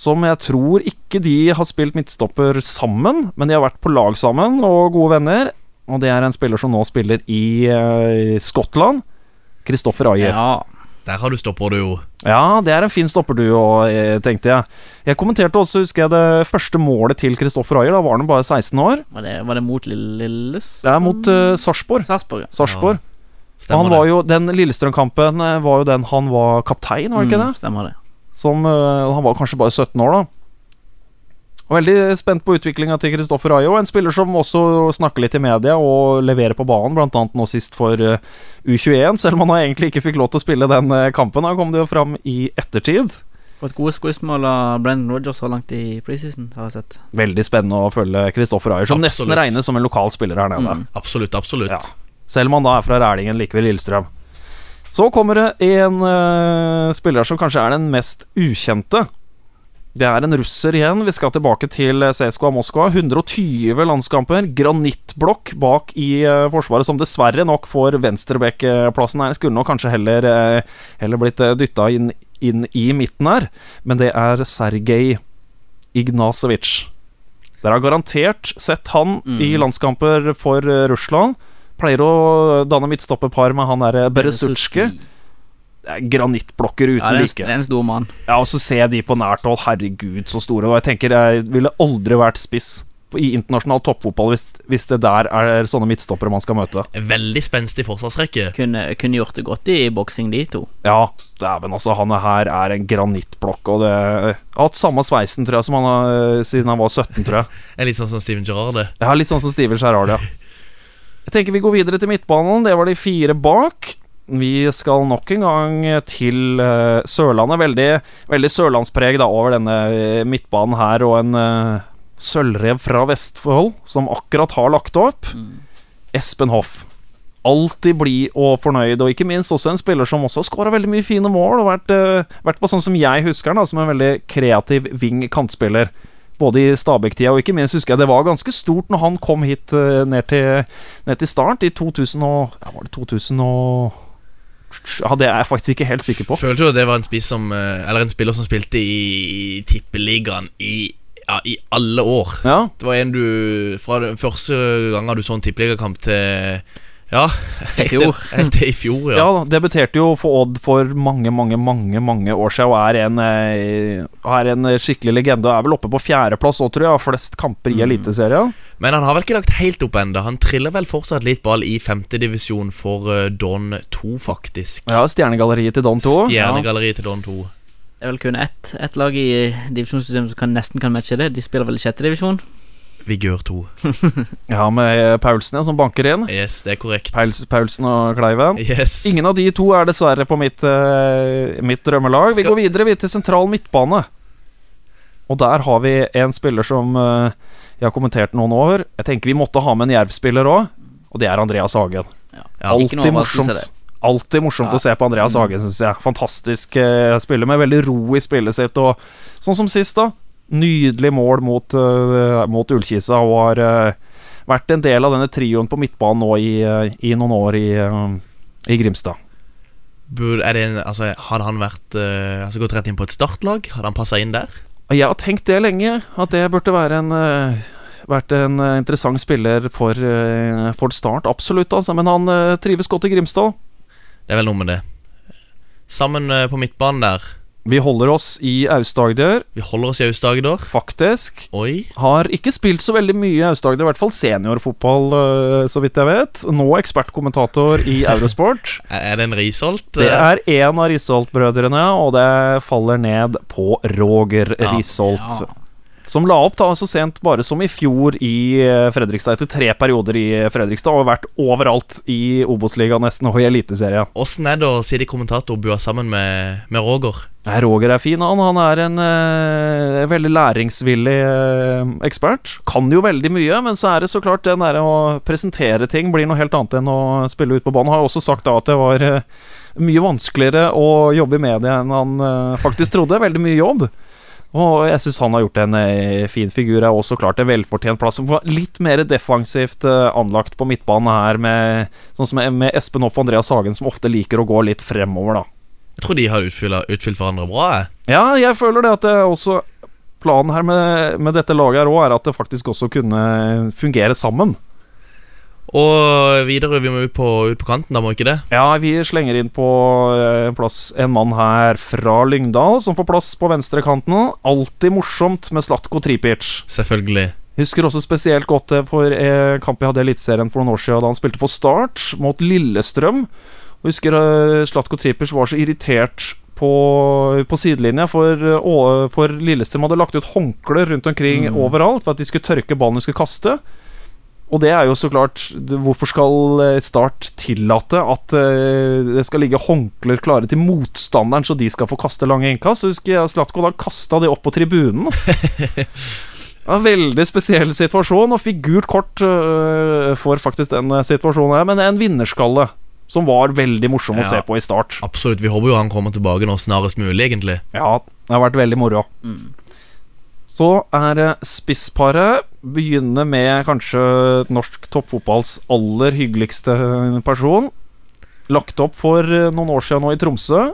som jeg tror ikke de har spilt midtstopper sammen, men de har vært på lag sammen og gode venner. Og det er en spiller som nå spiller i eh, Skottland. Kristoffer Ayer. Ja. Ja. Der har du stopper du jo. det er en fin stopperduo, eh, tenkte jeg. Jeg kommenterte også, husker jeg, det første målet til Kristoffer Ayer. Da var han bare 16 år. Var det, var det mot Lille- Lilles? Det er mot uh, Sarpsborg. Sarpsborg. ja. Sarpsborg. Og Stemmer han var jo, Den Lillestrøm-kampen eh, var jo den han var kaptein, var det ikke Mm, det? stemmer det. Som, uh, han var kanskje bare 17 år, da. Og Veldig spent på utviklinga til Kristoffer Ayo. En spiller som også snakker litt i media og leverer på banen, bl.a. nå sist for eh, U21, selv om han egentlig ikke fikk lov til å spille den eh, kampen. Da kom det jo fram i ettertid. Fått gode skussmål av Brennan Rogers så langt i preseason, har jeg sett. Veldig spennende å følge Kristoffer Ayer, som nesten Absolutt. regnes som en lokal spiller her nede. Mm. Absolutt, absolutt. Ja. Selv om han da er fra Rælingen, likevel Lillestrøm. Så kommer det en uh, spiller som kanskje er den mest ukjente. Det er en russer igjen. Vi skal tilbake til eh, CSKA Moskva. 120 landskamper. Granittblokk bak i eh, Forsvaret, som dessverre nok får venstrebekkplassen her. Skulle nok kanskje heller, uh, heller blitt dytta inn, inn i midten her. Men det er Sergej Ignasevic. Dere har garantert sett han i landskamper for eh, Russland. Pleier å danne midtstopperpar med han derre Beresutske. Er granittblokker uten Ja, det er, en- like. det er en stor mann. Ja, og så ser jeg de på nært hold. Herregud, så store. Og jeg tenker jeg ville aldri vært spiss i internasjonal toppfotball hvis, hvis det der er sånne midtstoppere man skal møte. Veldig spenstig forsvarsrekke. Kunne, kunne gjort det godt i boksing, de to. Ja, dæven, altså. Han her er en granittblokk, og det Jeg har hatt samme sveisen, tror jeg, som han har siden han var 17, tror jeg. Er litt sånn som Steven Gerrard, det. Ja, litt sånn som Steven Gerrard, ja. Jeg tenker vi går videre til midtbanen. Det var de fire bak. Vi skal nok en gang til eh, Sørlandet. Veldig, veldig sørlandspreg da over denne eh, midtbanen her, og en eh, sølvrev fra Vestfold som akkurat har lagt opp. Espen Hoff. Alltid blid og fornøyd, og ikke minst også en spiller som også har skåra veldig mye fine mål. Og vært, vært på sånn som jeg husker han, som en veldig kreativ wing kantspiller. Både i Stabæk-tida og ikke minst husker jeg det var ganske stort når han kom hit ned til, ned til Start i 2000 og Ja, var det 2000 og Ja, det er jeg faktisk ikke helt sikker på. Følte du at det var en som eh, Eller en spiller som spilte i, tippeligaen i, ja, i alle år? Ja, Det var en du Fra den første gangen du så en tippeligakamp til Ja, helt til- fjor. Helt til i fjor, ja. ja debuterte jo for Odd for mange, mange mange mange år siden og er en, eh, er en skikkelig legende. Og er vel oppe på fjerdeplass òg, tror jeg. Flest kamper i Eliteserien. Men han har vel ikke lagt helt opp ennå. Han triller vel fortsatt litt ball i femtedivisjon for eh, Don 2, faktisk. Ja, Stjernegalleriet til Don 2. Stjernegalleriet til Don 2. Det er vel kun ett, ett lag i divisjonssystemet som kan, nesten kan matche det. De spiller vel i sjette divisjon. Vigør 2. Ja, med Paulsen ja, som banker inn. Yes, det er korrekt. Pauls, Paulsen og Kleiven. Yes. Ingen av de to er dessverre på mitt, uh, mitt drømmelag. Vi går videre vi til sentral midtbane. Og der har vi en spiller som eh, jeg har kommentert noen år. Jeg tenker vi måtte ha med en Jerv-spiller òg, og det er Andreas Hagen. Ja. Alltid morsomt. Alltid morsomt Ja. å se på Andreas Hagen, syns jeg. Fantastisk eh, spiller med veldig ro i spillet sitt. Og sånn som sist, da. Nydelig mål mot, uh, mot Ullkisa og har uh, vært en del av denne trioen på midtbanen nå i, uh, i noen år i, i Grimstad. Bur, er det en, altså, hadde han vært altså, gått rett inn på et startlag? Hadde han passa inn der? Jeg har tenkt det lenge, at det burde være en eh, vært en eh, interessant spiller for, eh, for Start. Absolutt, altså. Men han trives godt i Grimstad. Det er vel noe med det. Sammen på midtbanen der. Vi holder oss i Aust-Agder, Vi holder oss i Aust-Agder. faktisk. Oi. Har ikke spilt så veldig mye i Aust-Agder, i hvert fall seniorfotball, øh, så vidt jeg vet. Nå ekspertkommentator i Eurosport. Er det en Risholt? Det er en av Risholt-brødrene, og det faller ned på Roger Ja, Risholt. ja. Som la opp da så sent bare som i fjor i eh, Fredrikstad, etter tre perioder i Fredrikstad, og har vært overalt i Obos-ligaen nesten, og i Eliteserien. Åssen er det å si de kommentatorbua sammen med, med Roger? Nei, Roger er fin, han. Han er en eh, veldig læringsvillig eh, ekspert. Kan jo veldig mye, men så er det så klart den der å presentere ting blir noe helt annet enn å spille ut på banen. Har jo også sagt da at det var eh, mye vanskeligere å jobbe i media enn han eh, faktisk trodde. Veldig mye jobb. Og jeg syns han har gjort en eh, fin figur. Er også klart en velfortjent plass. Var litt mer defensivt eh, anlagt på midtbanen her, med, sånn som med Espen Hoff og Andreas Hagen, som ofte liker å gå litt fremover, da. Jeg tror de har utfylt, utfylt hverandre bra. Jeg. Ja, jeg føler det at det også Planen her med, med dette laget her òg er at det faktisk også kunne fungere sammen. Og videre, vi må ut på, ut på kanten, da må vi ikke det? Ja, vi slenger inn på eh, en plass en mann her fra Lyngdal som får plass på venstrekanten. Alltid morsomt med Slatko Tripic. Selvfølgelig. Husker også spesielt godt for en kamp jeg hadde i Eliteserien for noen år siden da han spilte for Start mot Lillestrøm. Og husker uh, Slatko Tripic var så irritert på, på sidelinja, for, eh, for Lillestrøm hadde lagt ut håndklær rundt omkring overalt for at de skulle tørke ballen de skulle kaste. Og det er jo så klart Hvorfor skal eh, Start tillate at eh, det skal ligge håndklær klare til motstanderen, så de skal få kaste lange innkast? Så husker jeg Slatko da kasta de opp på tribunen. En veldig spesiell situasjon, og fikk gult kort øh, for faktisk den situasjonen her. Men en vinnerskalle som var veldig morsom å se på i start. Absolutt. Vi håper jo han kommer tilbake nå snarest mulig, egentlig. Ja, det har vært veldig moro. Så er det spissparet. Begynner med kanskje norsk toppfotballs aller hyggeligste person. Lagt opp for øh, noen år siden nå i Tromsø.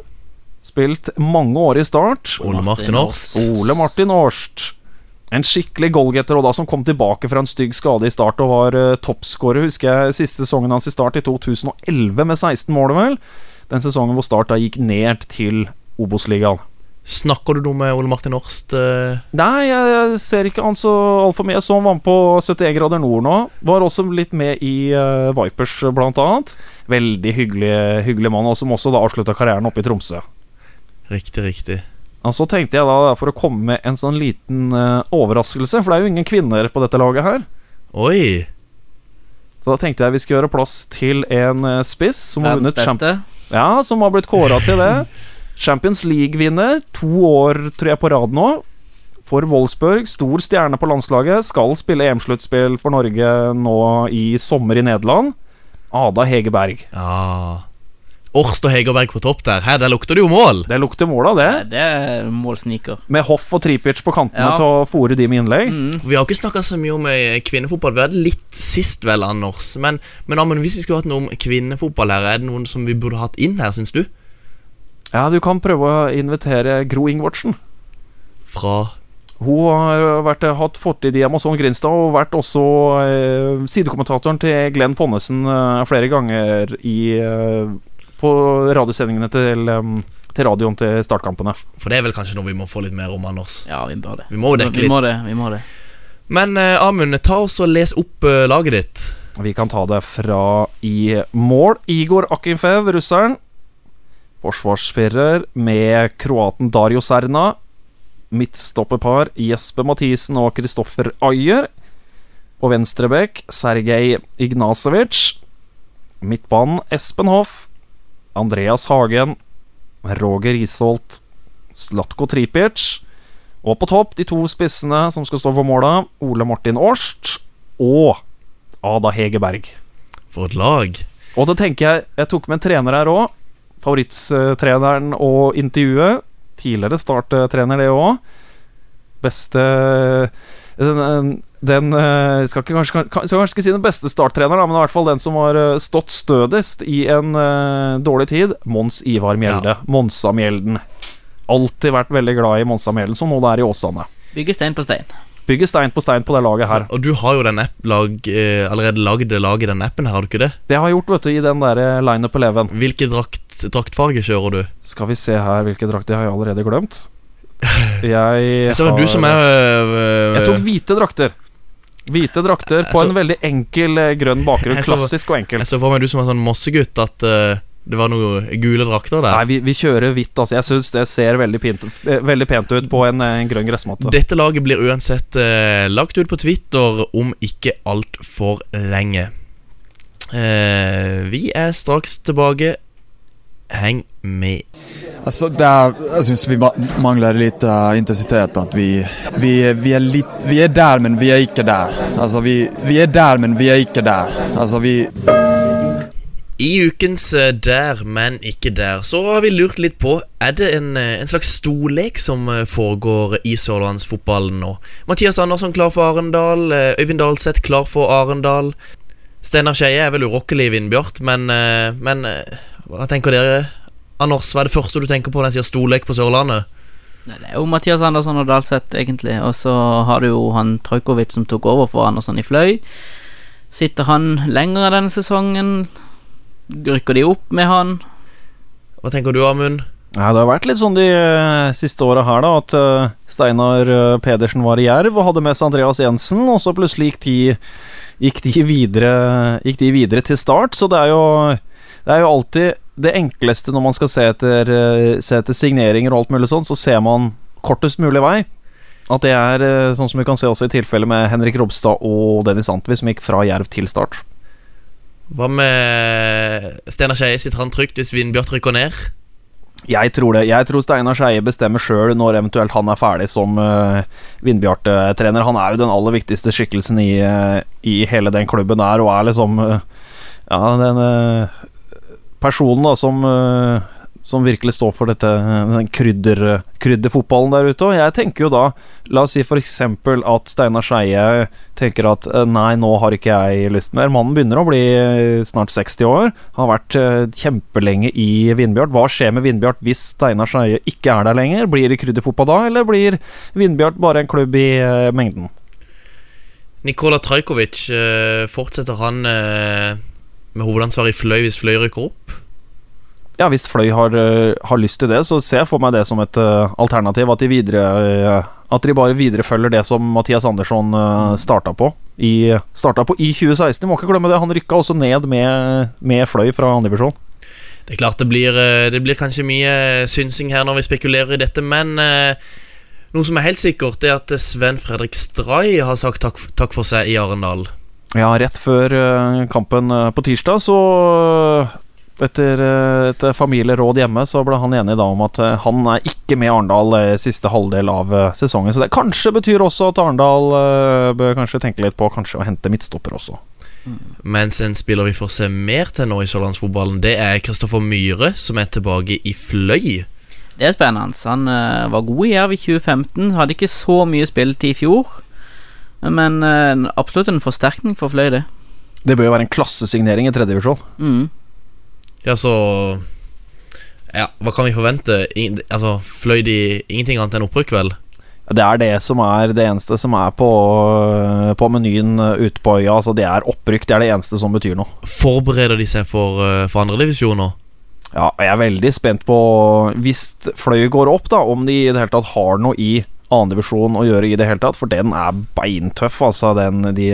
Spilt mange år i start. Ole Martin Årst. Ole Martin Årst. En skikkelig goalgetter, og da som kom tilbake fra en stygg skade i start og var uh, toppskårer, husker jeg siste sesongen hans i start i 2011 med 16 mål, vel. Den sesongen hvor Start da gikk ned til Obos-ligaen. Snakker du noe med Ole Martin Orst? eh? Nei, jeg, jeg ser ikke han så altfor mye. Jeg så han var med på 71 grader nord nå. Var også litt med i uh, Vipers, blant annet. Veldig hyggelig, hyggelig mann, og som også da avslutta karrieren oppe i Tromsø. Riktig, riktig. Og så tenkte jeg da, for å komme med en sånn liten uh, overraskelse, for det er jo ingen kvinner på dette laget her. Oi! Så da tenkte jeg vi skulle gjøre plass til en uh, spiss som har vunnet champ. Ja, som har blitt kåra til det. Champions League-vinner to år, tror jeg, på rad nå. For Wolfsburg, stor stjerne på landslaget. Skal spille EM-sluttspill for Norge nå i sommer i Nederland. Ada Hegerberg. Ja Årst og Hegerberg på topp der. Her, der lukter det jo mål! Det lukter mål av det. Det er målsniker. Med Hoff og Tripic på kantene Ja. til å fòre de med innlegg. Mm. Vi har ikke snakka så mye om eh, kvinnefotball. Vi hadde litt sist, vel, Anders. Men, men Amund, hvis vi skulle hatt noe om kvinnefotball her, er det noen som vi burde hatt inn her, syns du? Ja, du kan prøve å invitere Gro Ingvardsen. Fra Hun har vært, hatt fortid i Amazon Grinstad og vært også eh, sidekommentatoren til Glenn Fonnesen eh, flere ganger i, eh, på radiosendingene til, eh, til radioen til startkampene. For det er vel kanskje noe vi må få litt mer om, Anders. Ja, vi bør det. Vi må jo dekke Vi litt. må det. vi må det Men eh, Amund, ta oss og les opp eh, laget ditt. Vi kan ta det fra i mål. Igor Akinfev, russeren. Forsvarsfirer med kroaten Dario Serna. Midtstopperpar Jesper Mathisen og Kristoffer Ayer. På venstrebekk Sergej Ignasevic. Midtbanen Espen Hoff. Andreas Hagen. Roger Isholt. Slatko Tripic. Og på topp de to spissene som skal stå for måla. Ole Martin Årst og Ada Hegerberg. For et lag. Og da tenker jeg Jeg tok med en trener her òg. Favorittreneren og intervjuet. Tidligere starttrener, det òg. Beste Den, den eh, skal, ikke, kanskje, skal kanskje ikke si den beste starttreneren, men i hvert fall den som har eh, stått stødigst i en uh, dårlig tid. Mons Ivar Mjelde. Monsa Mjelden. Alltid vært veldig glad i Monsa Mjelden, som nå det er i Åsane. Bygge stein på stein. Bygger stein på stein på det laget her. Og du har jo den app lag, eh, allerede lagd det laget i den appen her, har du ikke det? Det har jeg gjort, vet du, i den der eh, lineup 11. Hvilke drakt, draktfarge kjører du? Skal vi se her hvilke drakter har jeg allerede glemt. Jeg, ser har, du som er øh, Jeg tok hvite drakter. Hvite drakter på så- en veldig enkel grønn bakgrunn. Så- Klassisk og enkel. Jeg så for meg du som er sånn mossegutt, at øh, det var noen gule drakter der. Nei, vi, vi kjører hvitt. Altså. Jeg syns det ser veldig, pent, eh, veldig pent ut på en, eh, en grønn gressmatte. Dette laget blir uansett eh, lagt ut på Twitter om ikke altfor lenge. Eh, vi er straks tilbake. Heng med. Altså, der, jeg syns vi mangler litt lite eh, intensitet. At vi, vi, vi, er litt vi er der, men vi er ikke der. Altså, vi, vi er der, men vi er ikke der. Altså, vi, I ukens eh, Der, men ikke der, så har vi lurt litt på Er det en, eh, en slags storlek som eh, foregår i sørlandsfotballen nå? Mathias Andersson klar for Arendal. Øyvind Dahlseth klar for Arendal. Steinar Skeie er vel urokkelig i Vindbjart, men, men hva tenker dere? Anders, hva er det første du tenker på når jeg sier storlek på Sørlandet? Nei, Det er jo Mathias Andersson og Dalseth, egentlig. Og så har du jo han Trojkovic som tok over for Andersson i Fløy. Sitter han lenger denne sesongen? Rykker de opp med han? Hva tenker du, Amund? Ja, det har vært litt sånn de uh, siste åra her, da. At uh, Steinar uh, Pedersen var i Jerv og hadde med seg Andreas Jensen, og så plutselig gikk de, gikk de, videre, gikk de videre til start. Så det er jo det er jo alltid det enkleste når man skal se etter, se etter signeringer og alt mulig sånn, så ser man kortest mulig vei. At det er sånn som vi kan se også i tilfellet med Henrik Robstad og Dennis Antvi, som gikk fra Jerv til start. Hva med Steinar Skeie? Sitter han trygt hvis Vindbjart rykker ned? Jeg tror det. Jeg tror Steinar Skeie bestemmer sjøl når eventuelt han er ferdig som uh, Vindbjart-trener. Han er jo den aller viktigste skikkelsen i, uh, i hele den klubben der, og er liksom uh, Ja, den eh, personen da som eh, som virkelig står for dette den krydder, krydderfotballen der ute. Og jeg tenker jo da La oss si f.eks. at Steinar Skeie tenker at eh, nei, nå har ikke jeg lyst mer. Mannen begynner å bli eh, snart 60 år. Har vært eh, kjempelenge i Vindbjart. Hva skjer med Vindbjart hvis Steinar Skeie ikke er der lenger? Blir det krydderfotball da, eller blir Vindbjart bare en klubb i eh, mengden? Nikola Trajkovic, eh, fortsetter han eh, med hovedansvar i Fløy hvis Fløy rykker opp? Ja, hvis Fløy har, eh, har lyst til det, så ser jeg for meg det som et uh, alternativ. At de, videre, uh, at de bare viderefølger det som Mathias Andersson uh, starta på. I, starta på i 2016. Må ikke glemme det. Han rykka også ned med, med Fløy fra andredivisjon. Det er klart det blir, det blir kanskje mye synsing her når vi spekulerer i dette, men noe som er helt sikkert, er at Sven Fredrik Stray har sagt takk, takk for seg i Arendal. Ja, rett før kampen på tirsdag, så etter eh, et familieråd hjemme, så ble han enig da om at eh, han er ikke med Arendal eh, siste halvdel av eh, sesongen. Så det kanskje betyr også at Arendal eh, bør kanskje tenke litt på kanskje å hente midtstopper også. Mens en spiller vi får se mer til nå i sørlandsfotballen, det er Kristoffer Myhre, som er tilbake i Fløy. Det er spennende. Han eh, var god i Jerv i 2015. Hadde ikke så mye spilletid i fjor. Men eh, absolutt en forsterkning for Fløy, det. Det bør jo være en klassesignering i tredje divisjon. Mm. Ja, så Ja, hva kan vi forvente? Ingen, altså, Fløy de ingenting annet enn opprykk, vel? Det er det som er det eneste som er på, på menyen ute på øya. Altså det er opprykk, det er det eneste som betyr noe. Forbereder de seg for, uh, for andredivisjoner? Ja, jeg er veldig spent på Hvis Fløy går opp, da, om de i det hele tatt har noe i annendivisjon å gjøre i det hele tatt, for den er beintøff, altså, den, de,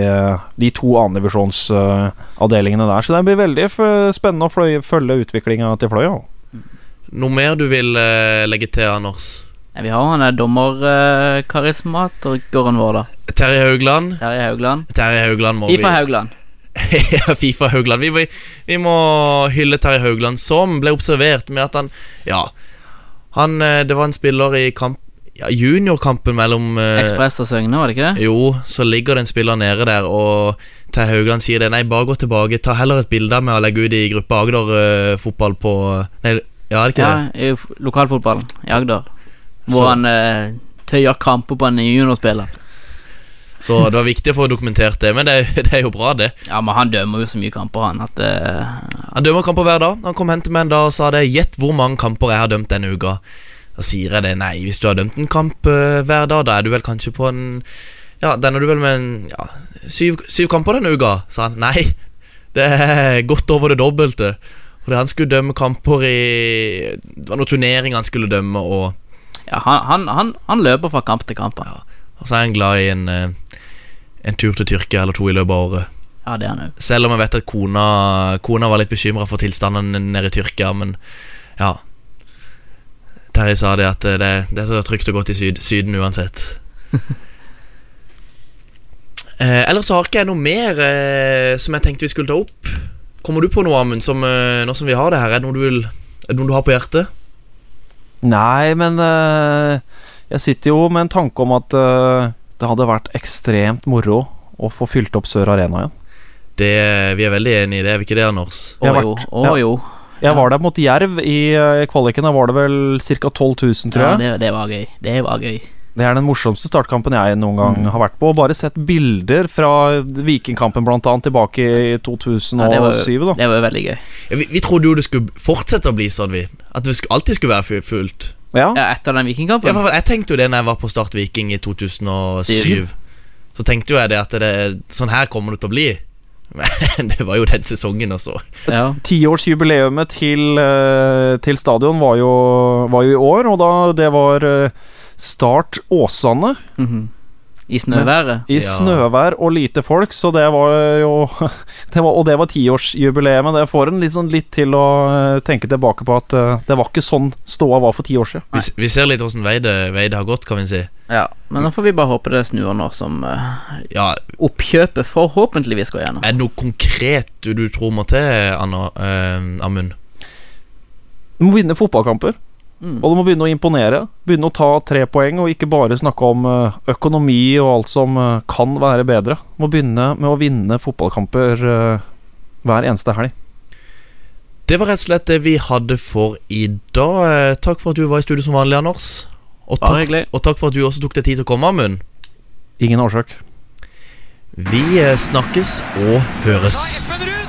de to annendivisjonsavdelingene der. Så det blir veldig f- spennende å fløy, følge utviklinga til Fløy. Noe mer du vil uh, legge til, Anders? Ja, vi har han der dommerkarismatikeren vår, da. Terje Haugland. Terje Haugland. Terje Haugland må Fifa vi Haugland. ja, Fifa Haugland. Vi, må- vi må hylle Terje Haugland, som ble observert med at han Ja, han eh, Det var en spiller i kamp ja, juniorkampen mellom eh, Ekspress og Søgne, var det ikke det? Jo, så ligger det en spiller nede der, og til Haugland sier det. Nei, bare gå tilbake. Ta heller et bilde med å legge ut i gruppa Agder-fotball på Nei, ja, er det ikke Ja, det? i lokalfotballen i Agder. Hvor Så- han eh, tøyer kramper på en juniorspiller. Så det var viktig å få dokumentert det, men det, det er jo bra, det. Ja, men han dømmer jo så mye kamper, han, at uh... Han dømmer kamper hver dag. Han kom hen til meg en dag og sa det. Gjett hvor mange kamper jeg har dømt denne uka. Da sier jeg det. Nei, hvis du har dømt en kamp uh, hver dag, da er du vel kanskje på en Ja, den er du vel med en ja, syv, syv kamper denne uka, sa han. Nei, det er godt over det dobbelte. Fordi han skulle dømme kamper i Det var noen turneringer han skulle dømme, og, Ja, han, han, han, han løper fra kamp til kamp. Ja, og så er han glad i en, eh, en tur til Tyrkia eller to i løpet av året. ja det er han. Selv om jeg vet at kona, kona var litt bekymra for tilstanden nede i Tyrkia, men ja. Terje sa det at det, det er så trygt og godt i syd, Syden uansett. eh, ellers så har ikke jeg noe mer eh, som jeg tenkte vi skulle ta opp. Kommer du på noe, Amund, som, eh, nå som vi har det her? Er det noe du, vil, er det noe du har på hjertet? Nei, men eh, jeg sitter jo med en tanke om at eh, det hadde vært ekstremt moro å få fylt opp Sør Arena igjen. Det, vi er veldig enig i det, er vi ikke det, Anders? Å jo, å ja. Jeg var der mot Jerv i uh, kvaliken. Da var det vel ca. 12 000, tror Ja, jeg. det, det var gøy. Det var gøy. Det er den morsomste startkampen jeg noen gang har vært på. Bare sett bilder fra Vikingkampen annet tilbake i 2007. Ja, det var, da. det var veldig gøy. Ja, vi, vi trodde jo det skulle fortsette å bli sånn, vi. At det skulle, alltid skulle være fu- fullt. Ja. Ja, etter den Vikingkampen. Ja, jeg tenkte jo det når jeg var på Start Viking i 2007. Syv. Så tenkte jo jeg det at det, sånn her kommer det til å bli. Men det var jo den sesongen også. Ja. Tiårsjubileet til, eh, til stadion var jo, var jo i år, og da det var eh, Start Åsane mhm. I snøværet. i Ja. snøvær og lite folk, så det var jo det var, Og det var tiårsjubileet, men det får en litt, sånn, litt til å eh, tenke tilbake på at eh, det var ikke sånn ståa var for ti år siden. Vi, vi ser litt åssen vei vei det har gått, kan vi si. Ja, men nå får vi bare håpe det snur nå som uh, Ja, oppkjøpet forhåpentligvis går gjennom. Er det noe konkret du, du tror må til, Anna, uh, Amund? Du må vinne fotballkamper. Mm. Og du må begynne å imponere. Begynne å ta tre poeng, og ikke bare snakke om eh, økonomi og alt som eh, kan være bedre. Du må begynne med å vinne fotballkamper eh, hver eneste helg. Det var rett og slett det vi hadde for i dag. Takk for at du var i studio som vanlig, Anders. Og takk, og takk for at du også tok deg tid til å komme, Amund. Ingen årsak. Vi snakkes og høres.